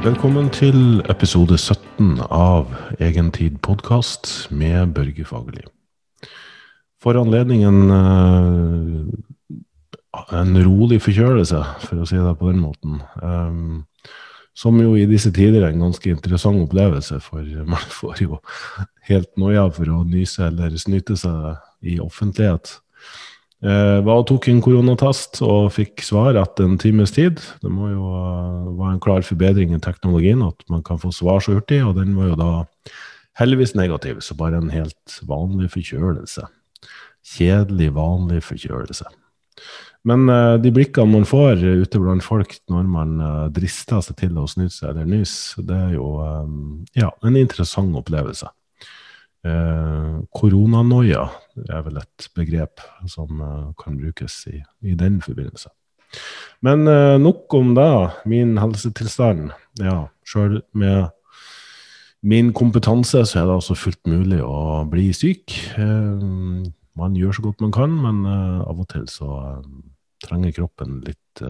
Velkommen til episode 17 av Egentid podkast med Børge Fagerli. For anledningen eh, en rolig forkjølelse, for å si det på den måten. Um, som jo i disse tider er en ganske interessant opplevelse, for man får jo helt noia for å nyse eller snyte seg i offentlighet. Eh, var og tok en koronatest og fikk svar etter en times tid. Det må jo uh, være en klar forbedring i teknologien at man kan få svar så hurtig, og den var jo da heldigvis negativ, så bare en helt vanlig forkjølelse. Kjedelig, vanlig forkjølelse. Men uh, de blikkene man får ute blant folk når man uh, drister seg til å snyte seg eller nyse, det er jo ja, en interessant opplevelse. Eh, koronanoia er vel et begrep som eh, kan brukes i, i, den forbindelse. Men eh, nok om det. Min helsetilstand. Ja, sjøl med min kompetanse så er det altså fullt mulig å bli syk. Eh, man gjør så godt man kan, men av og til så trenger kroppen litt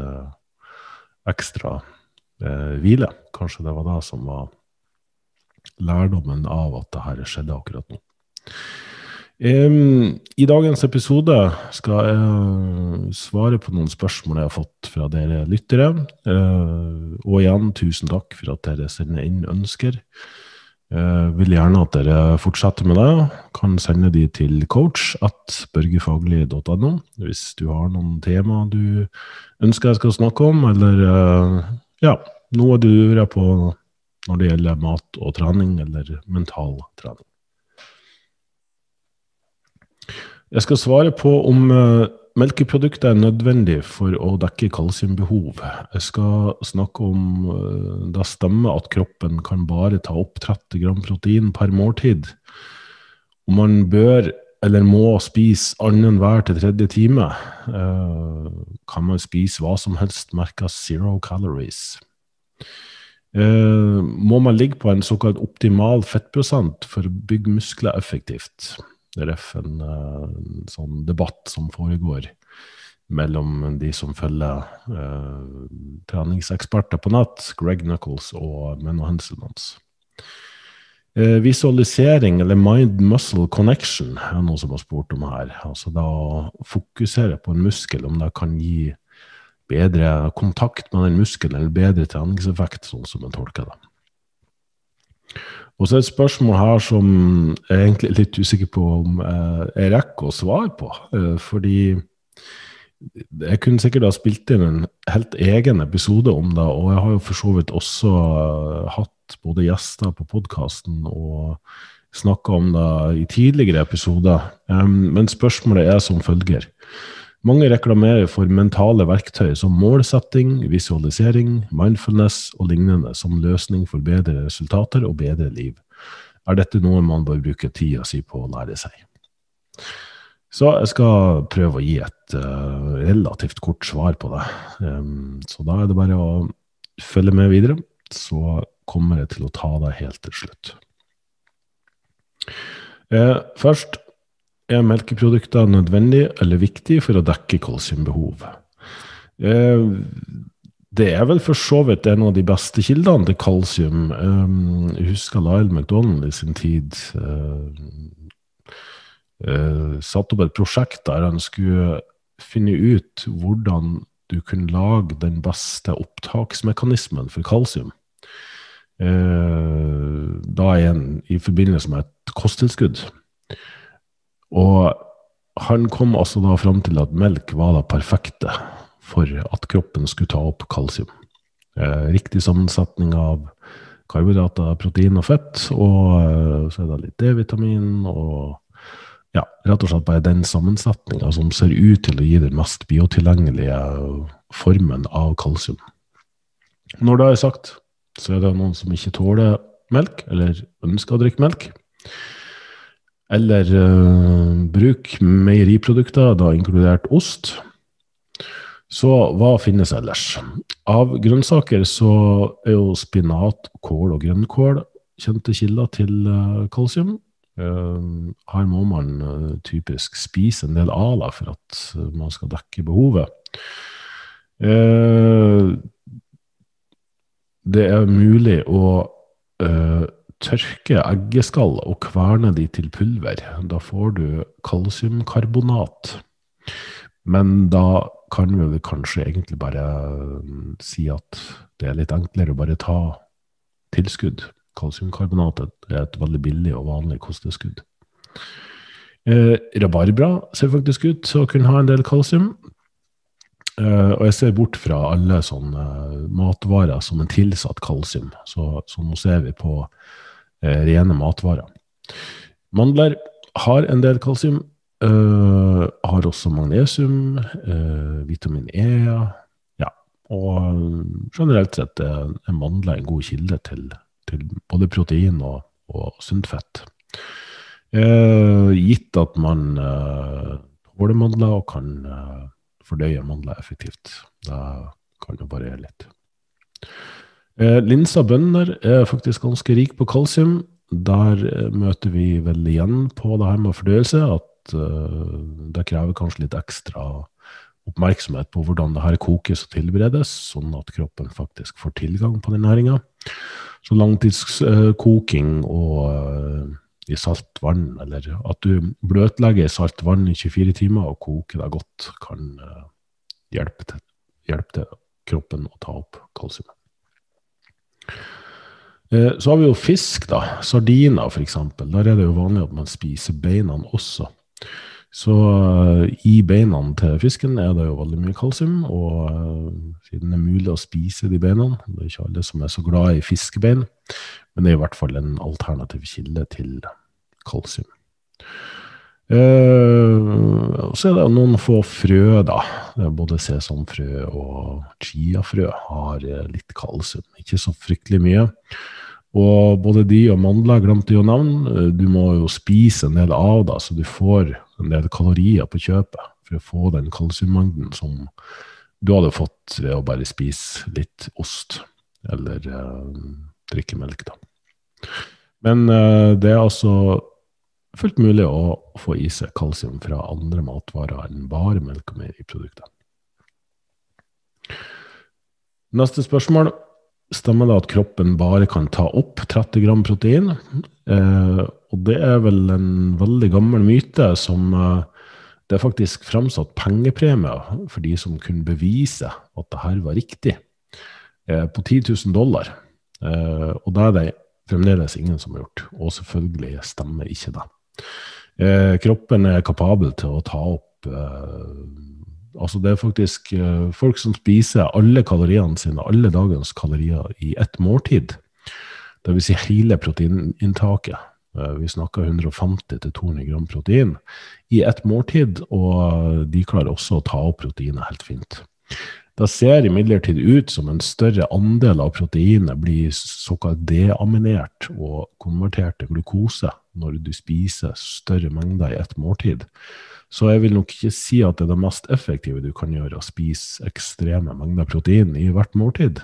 ekstra hvile. Kanskje det var det som var lærdommen av at dette skjedde akkurat nå. Um, I dagens episode skal jeg svare på noen spørsmål jeg har fått fra dere lyttere. Uh, og igjen, tusen takk for at dere sender inn ønsker. Uh, vil gjerne at dere fortsetter med det. Kan sende de til coach at børgefaglig.no hvis du har noen tema du ønsker jeg skal snakke om, eller uh, ja, noe du lurer på når det gjelder mat og trening, eller mental trening. Jeg skal svare på om uh, melkeprodukter er nødvendig for å dekke kalsiumbehov. Jeg skal snakke om uh, det stemmer at kroppen kan bare ta opp 30 gram protein per måltid. Om man bør eller må spise annenhver til tredje time, uh, kan man spise hva som helst merka zero calories. Må man ligge på en såkalt optimal fettprosent for å bygge muskler effektivt. Ref en, en sånn debatt som foregår mellom de som følger uh, treningseksperter på nett, Greg Knuckles og Menno Hensen hans. visualisering, eller mind-muscle connection, er noe som har spurt om her. Altså da å fokusere på en muskel, om det kan gi bedre kontakt med den muskelen, eller bedre treningseffekt, sånn som en tolker det. Og så er det et spørsmål her som jeg er egentlig litt usikker på om jeg rekker å svare på. Eh, fordi jeg kunne sikkert ha spilt inn en helt egen episode om det, og jeg har jo for så vidt også eh, hatt både gjester på podkasten og snakka om det i tidligere episoder. Men spørsmålet er som følger. Mange reklamerer for mentale verktøy som målsetting, visualisering, mindfulness og lignende som løsning for bedre resultater og bedre liv. Er dette noe man bør bruke tida si på å lære seg? Så jeg skal prøve å gi et uh, relativt kort svar på det. Um, så da er det bare å følge med videre, så kommer jeg til å ta det helt til slutt. Uh, først er melkeprodukter nødvendig eller viktig for å dekke kalsiumbehov? Eh, det er vel for så vidt en av de beste kildene til kalsium. Eh, jeg husker Lyle McDonald i sin tid eh, satte opp et prosjekt der han skulle finne ut hvordan du kunne lage den beste opptaksmekanismen for kalsium. Da igjen i forbindelse med et kosttilskudd. Og han kom altså da fram til at melk var det perfekte for at kroppen skulle ta opp kalsium. Eh, riktig sammensetning av karbohydrater, protein og fett, og eh, så er det litt D-vitamin og ja, rett og slett bare den sammensetninga som ser ut til å gi den mest biotilgjengelige formen av kalsium. Når det er sagt, så er det noen som ikke tåler melk, eller ønsker å drikke melk. Eller uh, bruk meieriprodukter, da inkludert ost. Så hva finnes ellers? Av grønnsaker så er jo spinat, kål og grønnkål kjente kilder til uh, kalsium. Uh, her må man uh, typisk spise en del det for at man skal dekke behovet. det er mulig å tørke eggeskall og kverne de til pulver. Da får du kalsiumkarbonat. Men da kan vi kanskje egentlig bare mm, si at det er litt enklere å bare ta tilskudd. Kalsiumkarbonatet er et veldig billig og vanlig kosteskudd. Eh, rabarbra ser faktisk ut til å kunne ha en del kalsium. Eh, og jeg ser bort fra alle sånne matvarer som er tilsatt kalsium. Så, så nå ser vi på rene matvarer. Mandler har en del kalsium. Uh, har også magnesium, uh, vitamin E. Ja, og generelt sett er, er mandler en god kilde til, til både protein og, og sunt fett. Uh, gitt at man tåler mandler og kan fordøye mandler effektivt. Da kan det gjøre litt. Linser bønner er faktisk ganske rik på kalsium. Der møter vi vel igjen på det her med fordøyelse at uh, det krever kanskje litt ekstra oppmerksomhet på hvordan det her kokes og tilberedes, sånn at kroppen faktisk får tilgang på den næringa. Så langtidskoking og i salt vann, eller at du bløtlegger i salt vann i 24 timer og koker deg godt, kan hjelpe, til, hjelpe til kroppen å ta opp kalsiumet. Så har vi jo fisk, da. Sardiner f.eks. Der er det jo vanlig at man spiser beina også. Så uh, i beina til fisken er det jo veldig mye kalsium, og uh, siden det er mulig å spise de beina Det er ikke alle som er så glad i fiskebein, men det er i hvert fall en alternativ kilde til kalsium. Uh, så er det noen få frø, da. Både sesamfrø og chiafrø har litt kalsium. Ikke så fryktelig mye. Og både de og mandler glemte jo navn. Du må jo spise en del av da, så du får en del kalorier på kjøpet for å få den kalsiummengden som du hadde fått ved å bare spise litt ost eller uh, drikke melk. Da. Men uh, det er altså fullt mulig å få i seg kalsium fra andre matvarer enn bare melk og meieriprodukter. Neste spørsmål. Stemmer det at kroppen bare kan ta opp 30 gram protein? Eh, og det er vel en veldig gammel myte som eh, det er faktisk framsatt pengepremier for de som kunne bevise at det her var riktig, eh, på 10 000 dollar. Eh, og det er det fremdeles ingen som har gjort. Og selvfølgelig stemmer ikke det. Eh, kroppen er kapabel til å ta opp eh, Altså det er faktisk uh, folk som spiser alle kaloriene sine, alle dagens kalorier, i ett måltid. Det vil si hele proteininntaket. Uh, vi snakker 150-200 gram protein i ett måltid, og de klarer også å ta opp proteinet helt fint. Det ser imidlertid ut som en større andel av proteinet blir såkalt deaminert og konvertert til glukose når du spiser større mengder i ett måltid. Så jeg vil nok ikke si at det er det mest effektive du kan gjøre, å spise ekstreme mengder protein i hvert måltid.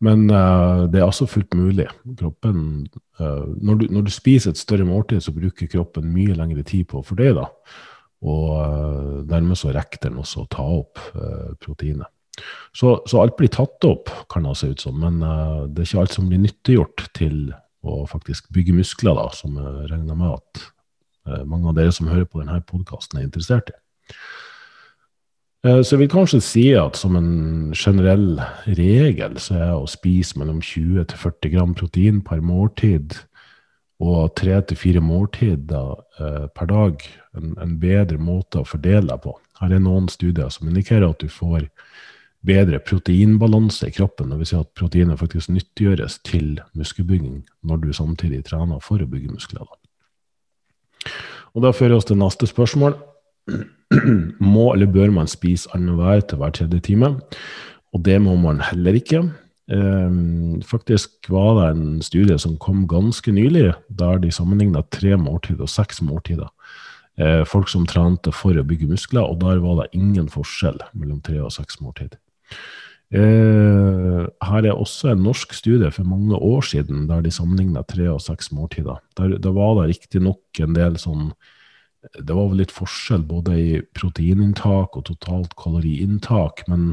Men uh, det er altså fullt mulig. Kroppen, uh, når, du, når, du, spiser et større måltid, så bruker kroppen mye lengre tid på å fordøye det. Og uh, dermed så rekker den også å ta opp proteinet. Så, så, alt blir tatt opp, kan det se ut som, men det er ikke alt som blir nyttiggjort til å faktisk bygge muskler, da, som jeg regner med at Eh, mange av dere som hører på denne podkasten, er interessert i. Eh, så jeg vil kanskje si at som en generell regel så er å spise mellom 20 til 40 gram protein per måltid og tre til fire måltider eh, per dag en, en, bedre måte å fordele deg på. Her er noen studier som indikerer at du får bedre proteinbalanse i kroppen. Dvs. Si at proteinet faktisk nyttiggjøres til muskelbygging når du samtidig trener for å bygge muskler. Og Da fører oss til neste spørsmål. Må eller bør man spise annenhver til hver tredje time? Og det må man heller ikke. Um, faktisk var det en studie som kom ganske nylig, der de sammenligna tre måltider og seks måltider. Uh, folk som trente for å bygge muskler, og der var det ingen forskjell mellom tre og seks måltid. Uh, her er også en norsk studie for mange år siden der de sammenligna tre og seks måltider. Der, der var det riktignok en del sånn Det var vel litt forskjell både i proteininntak og totalt kaloriinntak, men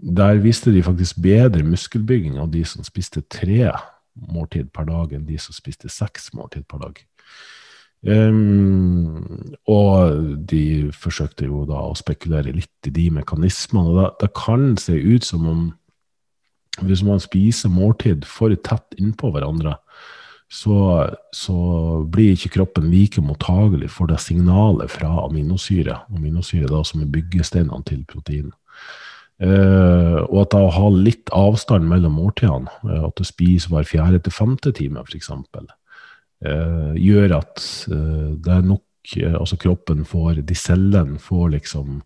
der viste de faktisk bedre muskelbygging av de som spiste tre måltid per dag, enn de som spiste seks måltid per dag. Um, og de forsøkte jo da å spekulere litt i de mekanismene. og Det kan se ut som om hvis man spiser måltid for tett innpå hverandre, så, så, blir ikke kroppen like mottagelig for det signalet fra aminosyre. Aminosyre da som er byggesteinene til protein. Uh, og at da å ha litt avstand mellom måltidene, uh, at du spiser hver fjerde til femte time f.eks., uh, gjør at det er nok Altså kroppen får De cellene får liksom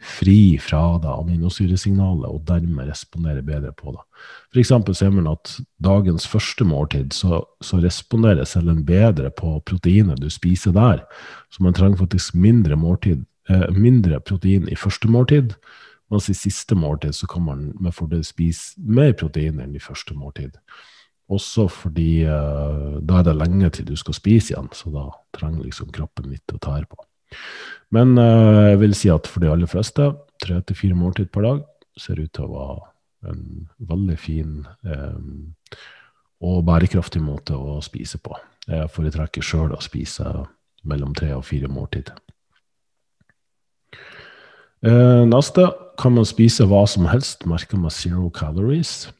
fri fra det aminosyresignalet, og dermed responderer bedre på det. F.eks. ser man at dagens første måltid, så, så responderer cellen bedre på proteinet du spiser der. Så man trenger faktisk mindre, måltid, mindre protein i første måltid mens i siste måltid så kan man med fordel spise mer protein enn i første måltid. Også fordi uh, da er det lenge til du skal spise igjen, så da trenger liksom kroppen litt å her på. Men uh, jeg vil si at for de aller fleste, tre til fire måltid per dag ser ut til å være en veldig fin um, og bærekraftig måte å spise på. Jeg foretrekker sjøl å spise mellom tre og fire måltid. Uh, neste kan man spise hva som helst, merker med zero calories.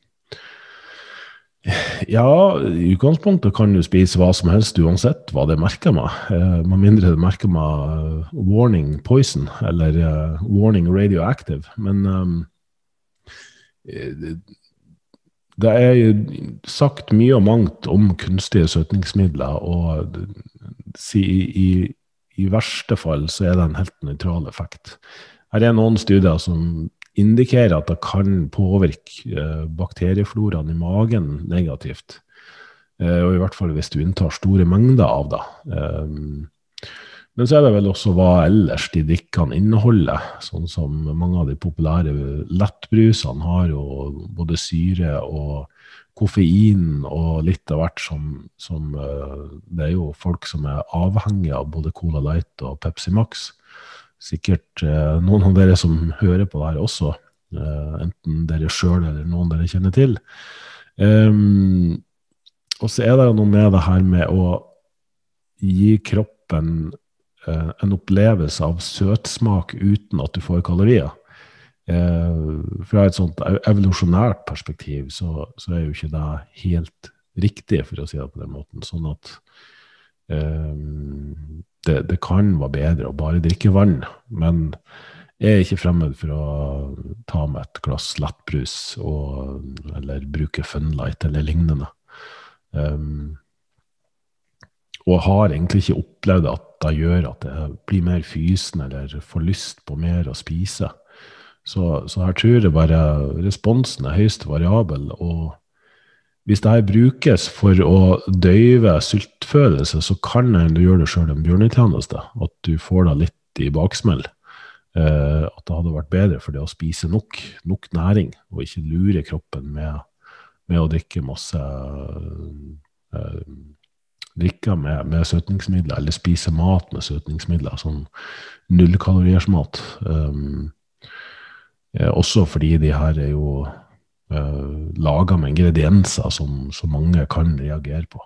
Ja, i utgangspunktet kan du spise hva som helst uansett hva det merker med. Uh, med mindre det merker med uh, warning poison eller uh, warning radioactive. Men um, det er sagt mye og mangt om kunstige søtningsmidler, og i, i, i verste fall så er det en helt nøytral effekt. Her er noen studier som indikerer at det kan påvirke eh, bakteriefloraen i magen negativt. Eh, og i hvert fall hvis du inntar store mengder av det. Eh, men så er det vel også hva ellers de drikkene inneholder. Sånn som mange av de populære lettbrusene har jo både syre og koffein og litt av hvert som, som Det er jo folk som er avhengige av både Cola Light og Pepsi Max sikkert eh, noen av dere som hører på det her også, eh, enten dere sjøl eller noen dere kjenner til. Um, og så er det noe med det her med å gi kroppen uh, en opplevelse av søtsmak uten at du får kalorier. Eh, fra et sånt evolusjonært perspektiv så, så, er jo ikke det helt riktig, for å si det på den måten. Sånn at det, det, kan være bedre å bare drikke vann, men jeg er ikke fremmed for å ta med et glass lettbrus og, eller bruke Funlight eller lignende. Um, og har egentlig ikke opplevd at det gjør at jeg blir mer fysen eller får lyst på mer å spise. Så, så her tror jeg bare responsen er høyst variabel. og hvis det her brukes for å døyve sultfølelse, så kan du gjøre deg sjøl en bjørnetjeneste. At du får deg litt i baksmell. Eh, at det hadde vært bedre for det å spise nok, nok næring, og ikke lure kroppen med, med å drikke masse eh, drikke med, med, søtningsmidler, eller spise mat med søtningsmidler. Sånn nullkaloriersmat. Um, eh, også fordi de her er jo uh, eh, laga med ingredienser som, som, mange kan reagere på.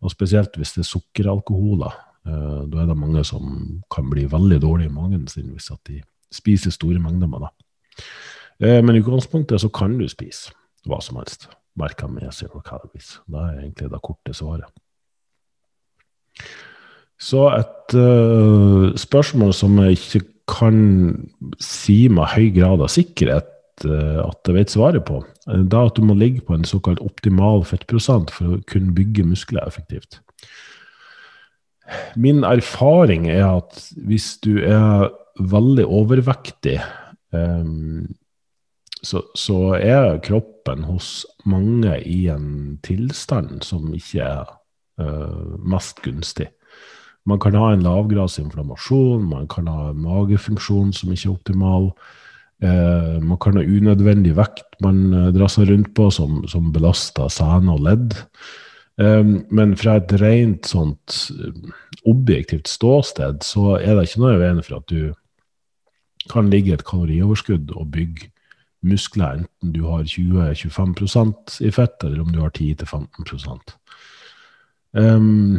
Og Spesielt hvis det er sukkeralkoholer. Uh, da er det mange som kan bli veldig dårlige i magen sin hvis de spiser store mengder med det. Uh, men i utgangspunktet så kan du spise hva som helst. Merka med zero calories. Det er egentlig det korte svaret. Så et uh, spørsmål som jeg ikke kan si med høy grad av sikkerhet, at jeg vet svaret på. Eh, da at du må ligge på en såkalt optimal fettprosent for å kunne bygge muskler effektivt. Min erfaring er at hvis du er veldig overvektig, um, så, så, er kroppen hos mange i en tilstand som ikke er uh, mest gunstig. Man kan ha en lavgradsinflammasjon, man kan ha magefunksjon som ikke er optimal. Eh, man kan ha unødvendig vekt man eh, drar seg rundt på, som, som belaster sene og ledd. Eh, men fra et rent sånt objektivt ståsted, så er det ikke noe i veien for at du kan ligge et kalorioverskudd og bygge muskler, enten du har 20-25% i fett, eller om du har 10-15 um,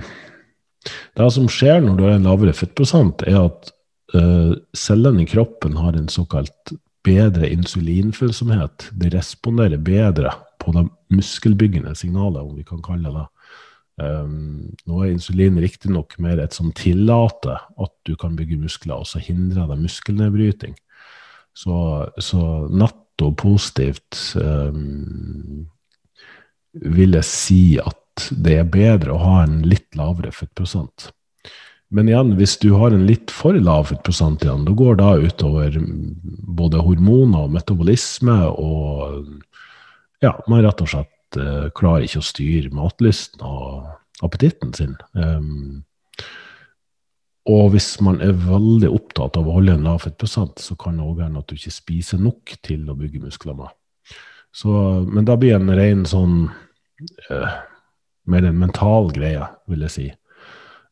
Det som skjer når du har en lavere fettprosent, er at uh, cellene i kroppen har en såkalt bedre insulinfølsomhet. Det responderer bedre på det muskelbyggende signalet, om vi kan kalle det det. Um, nå er insulin riktignok mer et som tillater at du kan bygge muskler, og så hindrer det muskelnedbryting. Så, så netto positivt um, vil jeg si at det er bedre å ha en litt lavere fettprosent. Men igjen, hvis du har en litt for lav fettprosent igjen, da går det utover både hormoner og metabolisme, og ja, man rett og slett uh, klarer ikke å styre matlysten og appetitten sin. Um, og hvis man er veldig opptatt av å holde en lav fettprosent, så kan det òg hende at du ikke spiser nok til å bygge muskler med. Så, men da blir en ren sånn uh, Mer en mental greie, vil jeg si.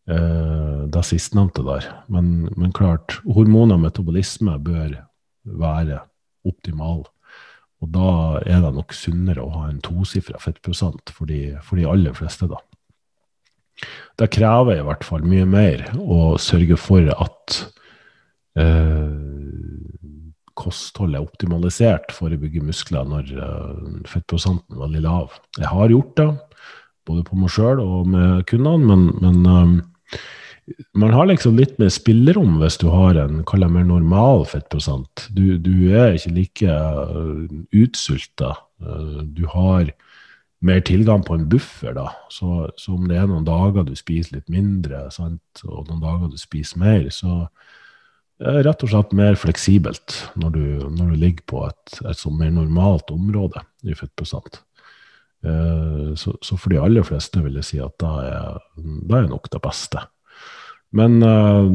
Uh, det sistnevnte der. Men, men klart, hormoner og metabolisme bør være optimal. Og da er det nok sunnere å ha en tosifra fettprosent for de, for de aller fleste, da. Det krever i hvert fall mye mer å sørge for at eh, kostholdet er optimalisert for å bygge muskler når uh, fettprosenten er veldig lav. Jeg har gjort det, både på meg sjøl og med kundene, men, men um, man har liksom litt mer spillerom hvis du har en kall mer normal fettprosent. Du, du er ikke like uh, utsulta. Uh, du har mer tilgang på en buffer, da. Så, så, om det er noen dager du spiser litt mindre, sant? og noen dager du spiser mer, så er det rett og slett mer fleksibelt når du, når du ligger på et, et sånn mer normalt område i fettprosent. Uh, så, så, for de aller fleste vil jeg si at da er, da er nok det beste. Men uh,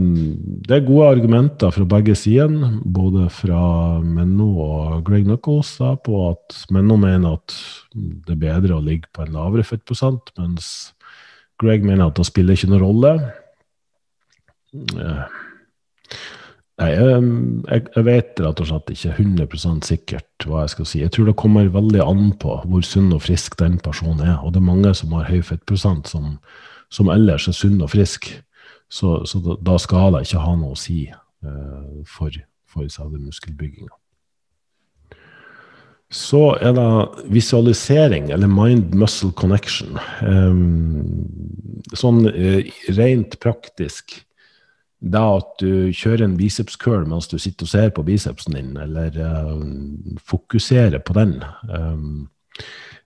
det er gode argumenter fra begge sider, både fra Menno og Greg Knuckles, da, på at Menno mener at det er bedre å ligge på en lavere fettprosent, mens Greg mener at det spiller ikke noen rolle. Uh, nei, jeg, jeg, vet rett og slett ikke 100% sikkert hva jeg skal si. Jeg tror det kommer veldig an på hvor sunn og frisk den personen er. Og det er mange som har høy fettprosent, som, som ellers er sunn og frisk. Så, så da, skal det ikke ha noe å si uh, for, for selve muskelbygginga. Så er det visualisering, eller mind-muscle connection. Um, sånn uh, rent praktisk det at du kjører en biceps curl mens du sitter og ser på bicepsen din, eller uh, fokuserer på den. Um,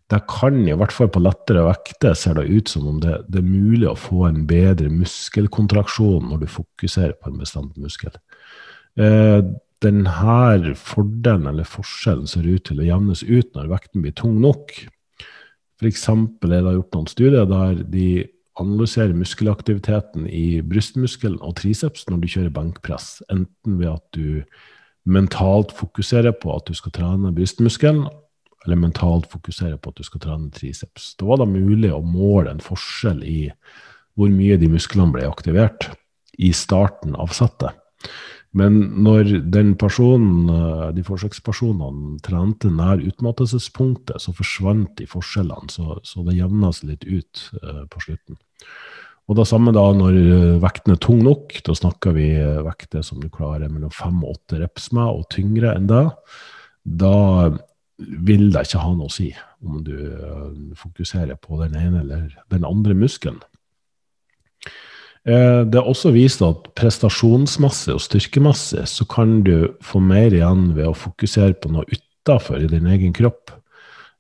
det kan, i hvert fall på lettere vekter, ser det ut som om det, det, er mulig å få en bedre muskelkontraksjon når du fokuserer på en bestemt muskel. Uh, denne fordelen eller forskjellen ser ut til å jevnes ut når vekten blir tung nok. F.eks. er det gjort noen studier der de analyserer muskelaktiviteten i brystmuskelen og triceps når du kjører benkpress, enten ved at du mentalt fokuserer på at du skal trene brystmuskelen, eller mentalt fokusere på at du skal trene triceps. Da var det mulig å måle en forskjell i hvor mye de musklene ble aktivert i starten av settet. Men når den personen, eh, de forsøkspersonene trente nær utmattelsespunktet, så forsvant de forskjellene, så, så det jevna seg litt ut uh, på slutten. Og det samme da når eh, vekten er tung nok, da snakker vi vekter som du klarer mellom fem og åtte reps med, og tyngre enn det. Da vil det ikke ha noe å si om du eh, fokuserer på den ene eller den andre muskelen. Eh, det er også vist at prestasjonsmasse og styrkemasse så kan du få mer igjen ved å fokusere på noe utafor i din egen kropp.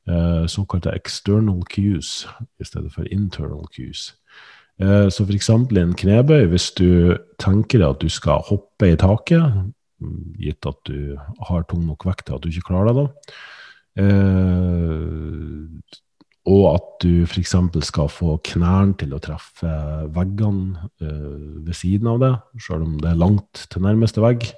Eh, såkalte external cues i stedet for internal cues. Så f.eks. i en knebøy, hvis du tenker at du skal hoppe i taket, gitt at du har tung nok vekt til at du ikke klarer det, da, Eh, og at du f.eks. skal få knærne til å treffe veggene eh, ved siden av det, sjøl om det er langt til nærmeste vegg.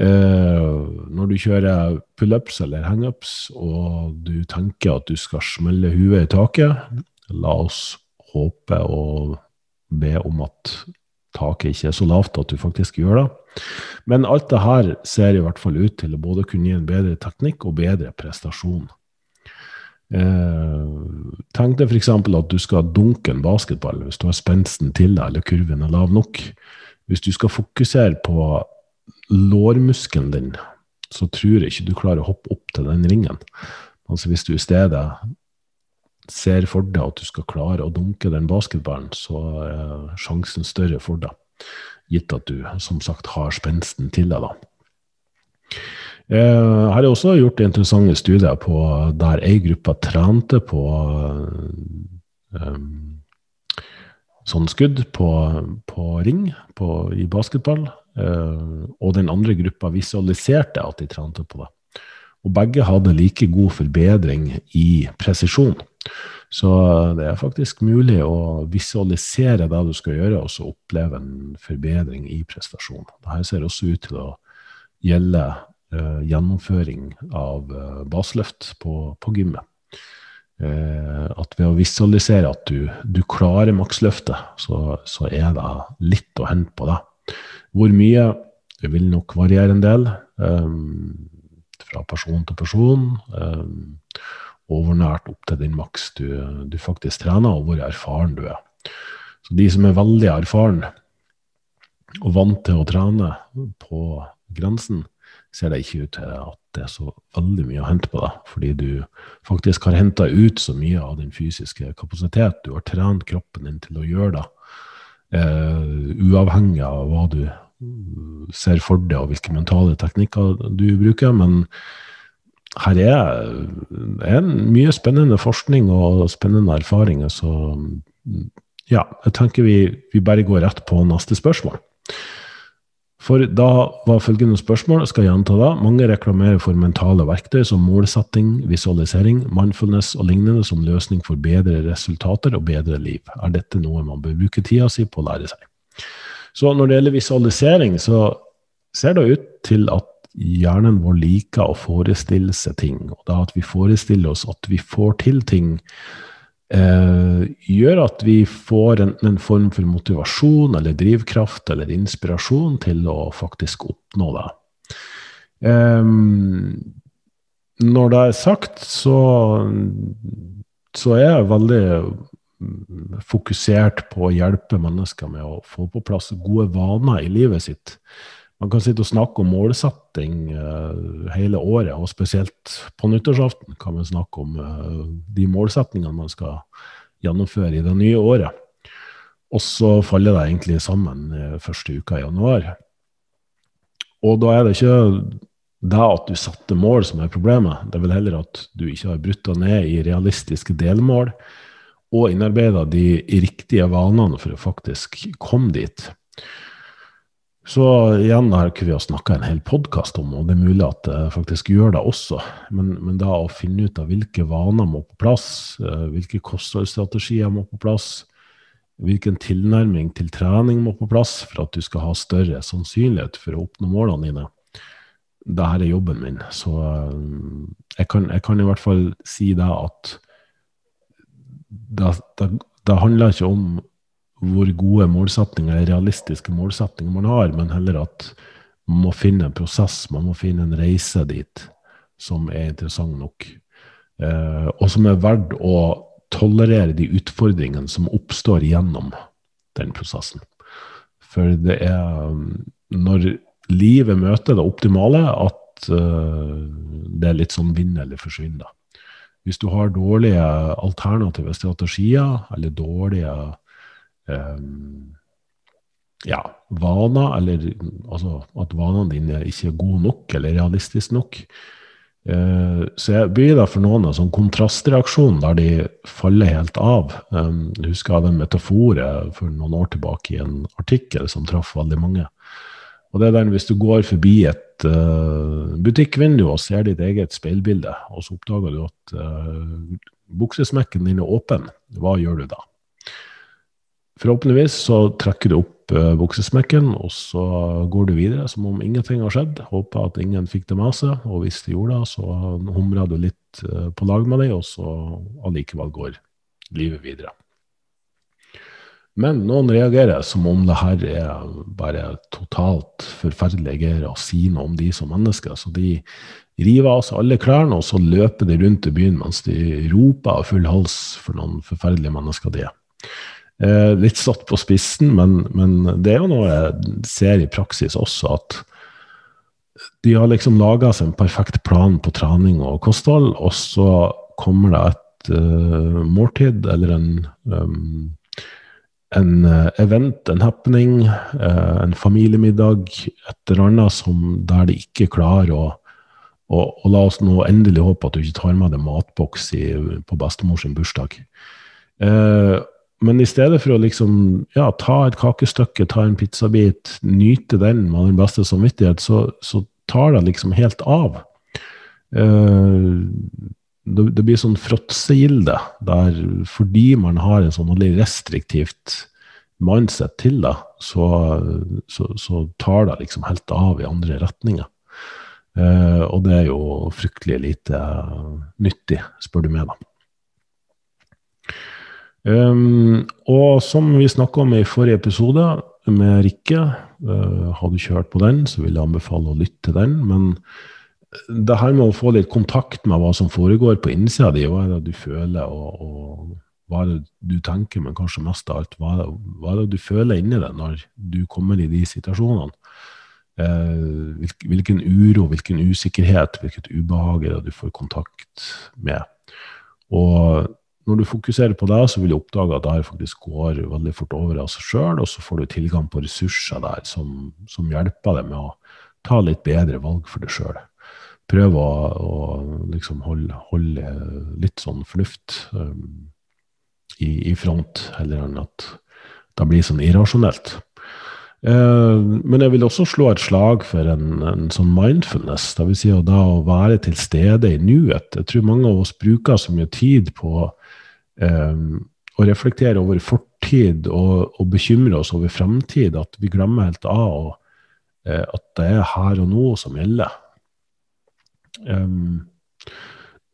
Eh, når du kjører pullups eller hangups og du tenker at du skal smelle huet i taket, la oss håpe og be om at taket ikke er så lavt at du faktisk gjør det. Men alt det her ser i hvert fall ut til å både kunne gi en bedre teknikk og bedre prestasjon. Eh, tenk deg f.eks. at du skal dunke en basketball hvis du har spensten til deg eller kurven er lav nok. Hvis du skal fokusere på lårmuskelen din, så tror jeg ikke du klarer å hoppe opp til den ringen. Altså Hvis du i stedet ser for deg at du skal klare å dunke den basketballen, så er sjansen større for deg, gitt at du som sagt har spensten til deg. da. Jeg eh, har også gjort interessante studier på der ei gruppe trente på um, sånn skudd på, på ring på, i basketball, uh, og den andre gruppa visualiserte at de trente på det. Og begge hadde like god forbedring i presisjon. Så det er faktisk mulig å visualisere det du skal gjøre, og så oppleve en forbedring i prestasjonen. Dette ser også ut til å gjelde gjennomføring av uh, baseløft på, på gymmet. Uh, at ved å visualisere at du, du klarer maksløftet, så, så, er det litt å hente på det. Hvor mye det vil nok variere en del, um, fra person til person. Um, og opp til den maks du, du, faktisk trener, og hvor erfaren du er. Så de som er veldig erfaren og vant til å trene på grensen, ser det ikke ut til at det er så veldig mye å hente på deg, fordi du faktisk har henta ut så mye av din fysiske kapasitet. Du har trent kroppen din til å gjøre det, uh, uavhengig av hva du ser for deg og hvilke mentale teknikker du bruker. men her er, er mye spennende forskning og spennende erfaringer, så ja, jeg tenker vi, vi bare går rett på neste spørsmål. For da var følgende spørsmål, skal jeg gjenta da. Mange reklamerer for mentale verktøy som målsetting, visualisering, mindfulness og lignende som løsning for bedre resultater og bedre liv. Er dette noe man bør bruke tida si på å lære seg? Så når det gjelder visualisering, så ser det ut til at hjernen vår liker å forestille seg ting. Og da at vi forestiller oss at vi får til ting, eh, gjør at vi får en, en, form for motivasjon eller drivkraft eller inspirasjon til å faktisk oppnå det. Eh, når det er sagt, så, så er jeg veldig fokusert på å hjelpe mennesker med å få på plass gode vaner i livet sitt. Man kan sitte og snakke om målsetting uh, hele året, og spesielt på nyttårsaften kan man snakke om uh, de målsettingene man skal gjennomføre i det nye året. Og så faller det egentlig sammen uh, første uka i januar. Og da er det ikke det at du satte mål som er problemet, det er vel heller at du ikke har brutt deg ned i realistiske delmål og innarbeida de riktige vanene for å faktisk komme dit. Så igjen har ikke vi har snakka en hel podkast om, og det er mulig at det faktisk gjør det også. Men, men da å finne ut av hvilke vaner må på plass, eh, hvilke kostholdsstrategier må på plass, hvilken tilnærming til trening må på plass for at du skal ha større sannsynlighet for å oppnå målene dine, det her er jobben min. Så eh, jeg kan, jeg kan i hvert fall si det at det, det, det handler ikke om hvor gode målsetninger, realistiske målsetninger man har, men heller at man må finne en prosess, man må finne en reise dit som er interessant nok. Eh, og som er verdt å tolerere de utfordringene som oppstår gjennom den prosessen. For det er um, når livet møter det optimale, at eh, det er litt sånn vinn eller forsvinn. Hvis du har dårlige alternative strategier, eller dårlige um, ja, vaner, eller altså at vanene dine ikke er gode nok eller realistiske nok. Uh, så jeg blir da for noen en sånn kontrastreaksjon der de faller helt av. Um, jeg husker jeg hadde en metafore for noen år tilbake i en artikkel som traff veldig mange. Og det er den hvis du går forbi et uh, butikkvindu og ser ditt eget speilbilde, og så oppdager du at uh, buksesmekken din er åpen, hva gjør du da? Forhåpentligvis så trekker du opp buksesmekken, og så går du videre som om ingenting har skjedd. Håper at ingen fikk det med seg, og hvis de gjorde det, så humrer du litt uh, på lag med dem, og så allikevel går livet videre. Men noen reagerer som om det her er bare totalt forferdelige å si noe om de som mennesker. Så de river av seg alle klærne, og så løper de rundt i byen mens de roper av full hals for noen forferdelige mennesker de er. Eh, litt satt på spissen, men, men, det er jo noe jeg ser i praksis også, at de har liksom laga seg en perfekt plan på trening og kosthold, og så kommer det et uh, måltid eller en um, en event, en happening, en familiemiddag, et eller annet som, der de ikke klarer å og, og, la oss nå endelig håpe at du ikke tar med deg matboks i, på bestemors bursdag. Eh, men i stedet for å liksom ja, ta et kakestykke, ta en pizzabit, nyte den med den beste samvittighet, så, så tar det liksom helt av. Uh, det, det, blir sånn fråtsegilde der fordi man har en sånn veldig restriktivt mindset til det, så, så, så, tar det liksom helt av i andre retninger. Uh, og det er jo fryktelig lite nyttig, spør du meg, da. Um, og som vi snakka om i forrige episode med Rikke, uh, har du ikke hørt på den, så vil jeg anbefale å lytte til den. Men det her med å få litt kontakt med hva som foregår på innsida di, hva er det du føler, og, og, hva er det du tenker, men kanskje mest av alt, hva, hva er det du føler inni deg når du kommer i de situasjonene? Uh, hvilken uro, hvilken usikkerhet, hvilket ubehag er det du får kontakt med? Og når du fokuserer på det, så vil du oppdage at det her faktisk går veldig fort over av seg sjøl, og så får du tilgang på ressurser der som, som hjelper deg med å ta litt bedre valg for deg sjøl prøve å, å liksom holde, holde, litt sånn fornuft um, i, i, front, heller enn at det blir sånn irrasjonelt. Uh, men jeg vil også slå et slag for en, en sånn mindfulness, dvs. Si da å være til stede i nuet. Jeg tror mange av oss bruker så mye tid på å reflektere over fortid og, og bekymre oss over fremtid at vi glemmer helt av og, uh, at det er her og nå som gjelder. Um,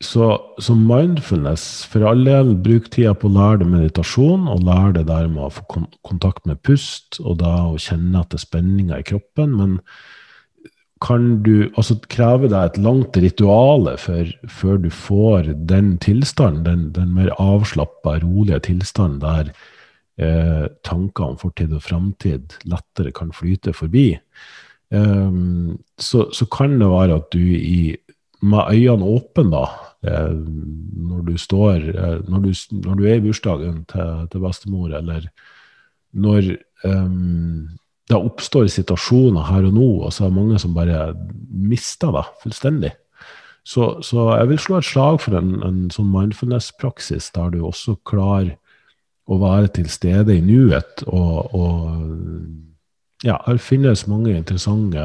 så, så, mindfulness, for all del, bruk tida på å lære det meditasjon, og lære det der med å få kontakt med pust, og da å kjenne at det er spenninger i kroppen. Men kan du altså kreve deg et langt ritual før du får den tilstanden, den, den mer avslappa, rolige tilstanden der eh, tanker om fortid og framtid lettere kan flyte forbi? Um, så, så, kan det være at du i med øynene åpne, da, eh, når du står eh, når du, når du er i bursdagen til, til bestemor, eller når um, det oppstår situasjoner her og nå, og så er det mange som bare mister det fullstendig. Så, så, jeg vil slå et slag for en, en sånn mindfulness-praksis der du også klarer å være til stede i nuet. Og, og ja, her finnes mange interessante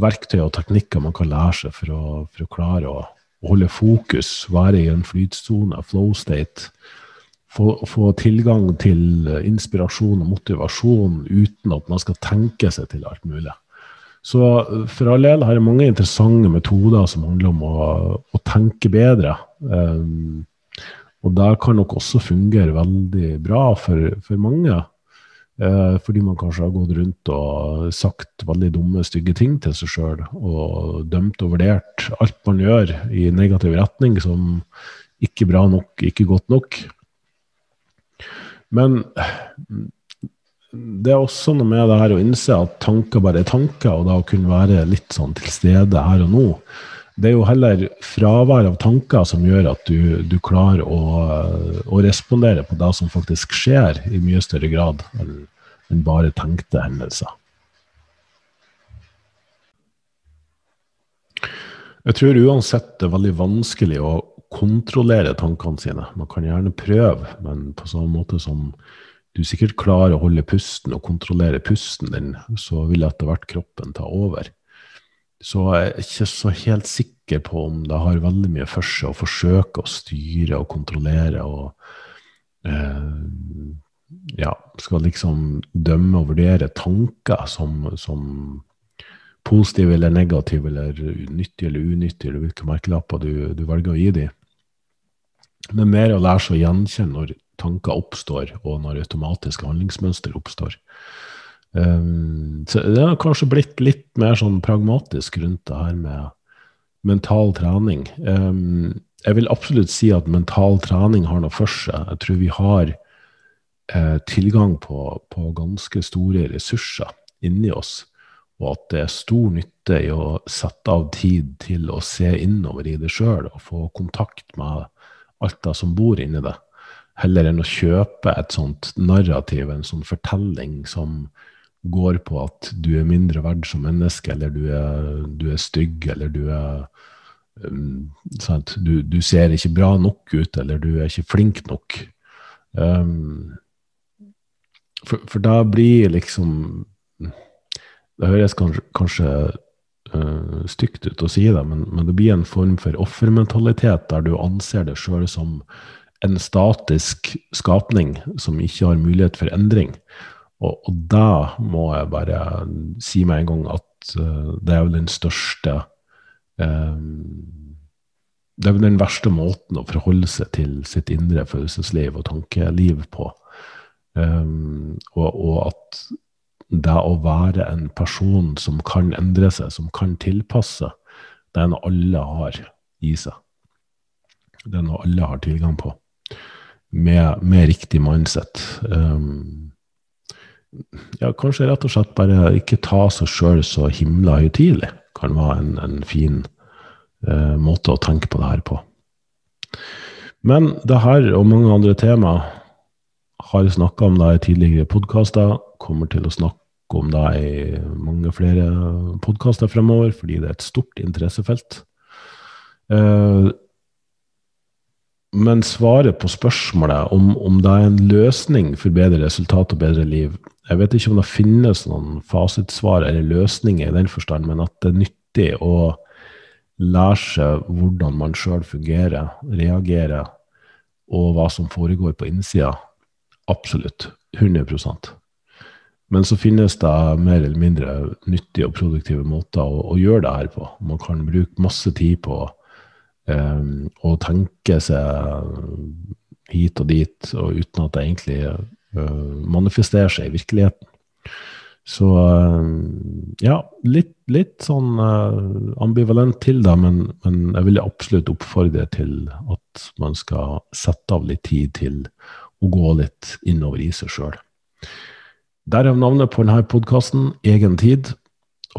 verktøy og teknikker man kan lære seg for å, for å klare å, holde fokus, være i en flytsone, flow state. Få, få, tilgang til inspirasjon og motivasjon uten at man skal tenke seg til alt mulig. Så for all del har jeg mange interessante metoder som handler om å, å tenke bedre. Um, og det kan nok også fungere veldig bra for, for mange. Uh, fordi man kanskje har gått rundt og sagt veldig dumme, stygge ting til seg sjøl, og dømt og vurdert alt man gjør i negativ retning som ikke bra nok, ikke godt nok. Men det er også noe med det her å innse at tanker bare er tanker, og da å kunne være litt sånn til stede her og nå. Det er jo heller fravær av tanker som gjør at du, du klarer å, å, respondere på det som faktisk skjer, i mye større grad enn enn bare tenkte hendelser. Jeg tror uansett det er veldig vanskelig å kontrollere tankene sine. Man kan gjerne prøve, men på samme måte som du sikkert klarer å holde pusten og kontrollere pusten din, så vil etter hvert kroppen ta over. Så jeg er ikke så helt sikker på om det har veldig mye for seg å forsøke å styre og kontrollere og eh, ja, skal liksom dømme og vurdere tanker som, som positive eller negative, eller nyttige eller unyttige, eller hvilke merkelapper du, du velger å gi dem. Men mer å lære seg å gjenkjenne når tanker oppstår, og når automatiske handlingsmønster oppstår. Um, så det har kanskje blitt litt mer sånn pragmatisk rundt det her med mental trening. Um, jeg vil absolutt si at mental trening har noe for seg. Jeg tror vi har eh, tilgang på, på, ganske store ressurser inni oss, og at det er stor nytte i å sette av tid til å se innover i det sjøl og få kontakt med alt det som bor inni det, heller enn å kjøpe et sånt narrativ, en sånn fortelling som går på at du er mindre verd som menneske, eller du er, du er stygg, eller du er um, du, du, ser ikke bra nok ut, eller du er ikke flink nok. Um, for, for da blir liksom Det høres kanskje, kanskje uh, stygt ut å si det, men, men, det blir en form for offermentalitet der du anser deg sjøl som en statisk skapning som ikke har mulighet for endring. Og, og da må jeg bare si med en gang at uh, det er vel den største uh, Det er vel den verste måten å forholde seg til sitt indre følelsesliv og tankeliv på. Um, og, og, at det å være en person som kan endre seg, som kan tilpasse, det er noe alle har i seg. Det er noe alle har tilgang på, med, med riktig mindset. Um, ja, kanskje rett og slett bare ikke ta seg sjøl så himla høytidelig, kan være en, en fin uh, måte å tenke på det her på. Men det her og mange andre tema har snakka om det i tidligere podkaster, kommer til å snakke om det i mange flere podkaster fremover, fordi det er et stort interessefelt. Eh, men svaret på spørsmålet om, om, det er en løsning for bedre resultat og bedre liv Jeg vet ikke om det finnes noen fasitsvar eller løsninger i den forstand, men at det er nyttig å lære seg hvordan man sjøl fungerer, reagerer, og hva som foregår på innsida. Absolutt. 100 Men så finnes det mer eller mindre nyttige og produktive måter å, å gjøre det her på. Man kan bruke masse tid på Um, å tenke seg hit og dit, og uten at det egentlig uh, manifesterer seg i virkeligheten. Så uh, ja, litt, litt sånn uh, ambivalent til det, men, men, jeg vil absolutt oppfordre til at man skal sette av litt tid til å gå litt innover i seg sjøl. Derav navnet på denne podkasten, Egen tid.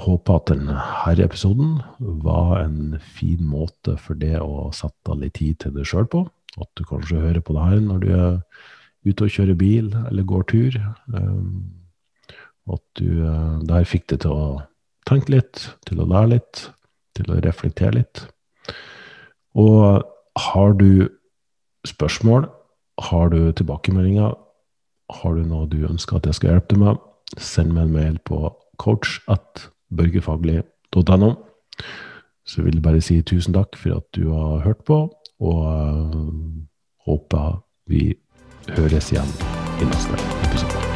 Håper at denne episoden var en fin måte for det å sette litt tid til deg sjøl på. At du kanskje hører på det her når du er ute og kjører bil eller går tur. Um, at du uh, der fikk det til å tenke litt, til å lære litt, til å reflektere litt. Og har du spørsmål, har du tilbakemeldinger, har du noe du ønsker at jeg skal hjelpe deg med, send meg en mail på coach at børgefaglig.no. Så vil jeg bare si tusen takk for at du har hørt på, og uh, håper vi høres igjen i neste episode.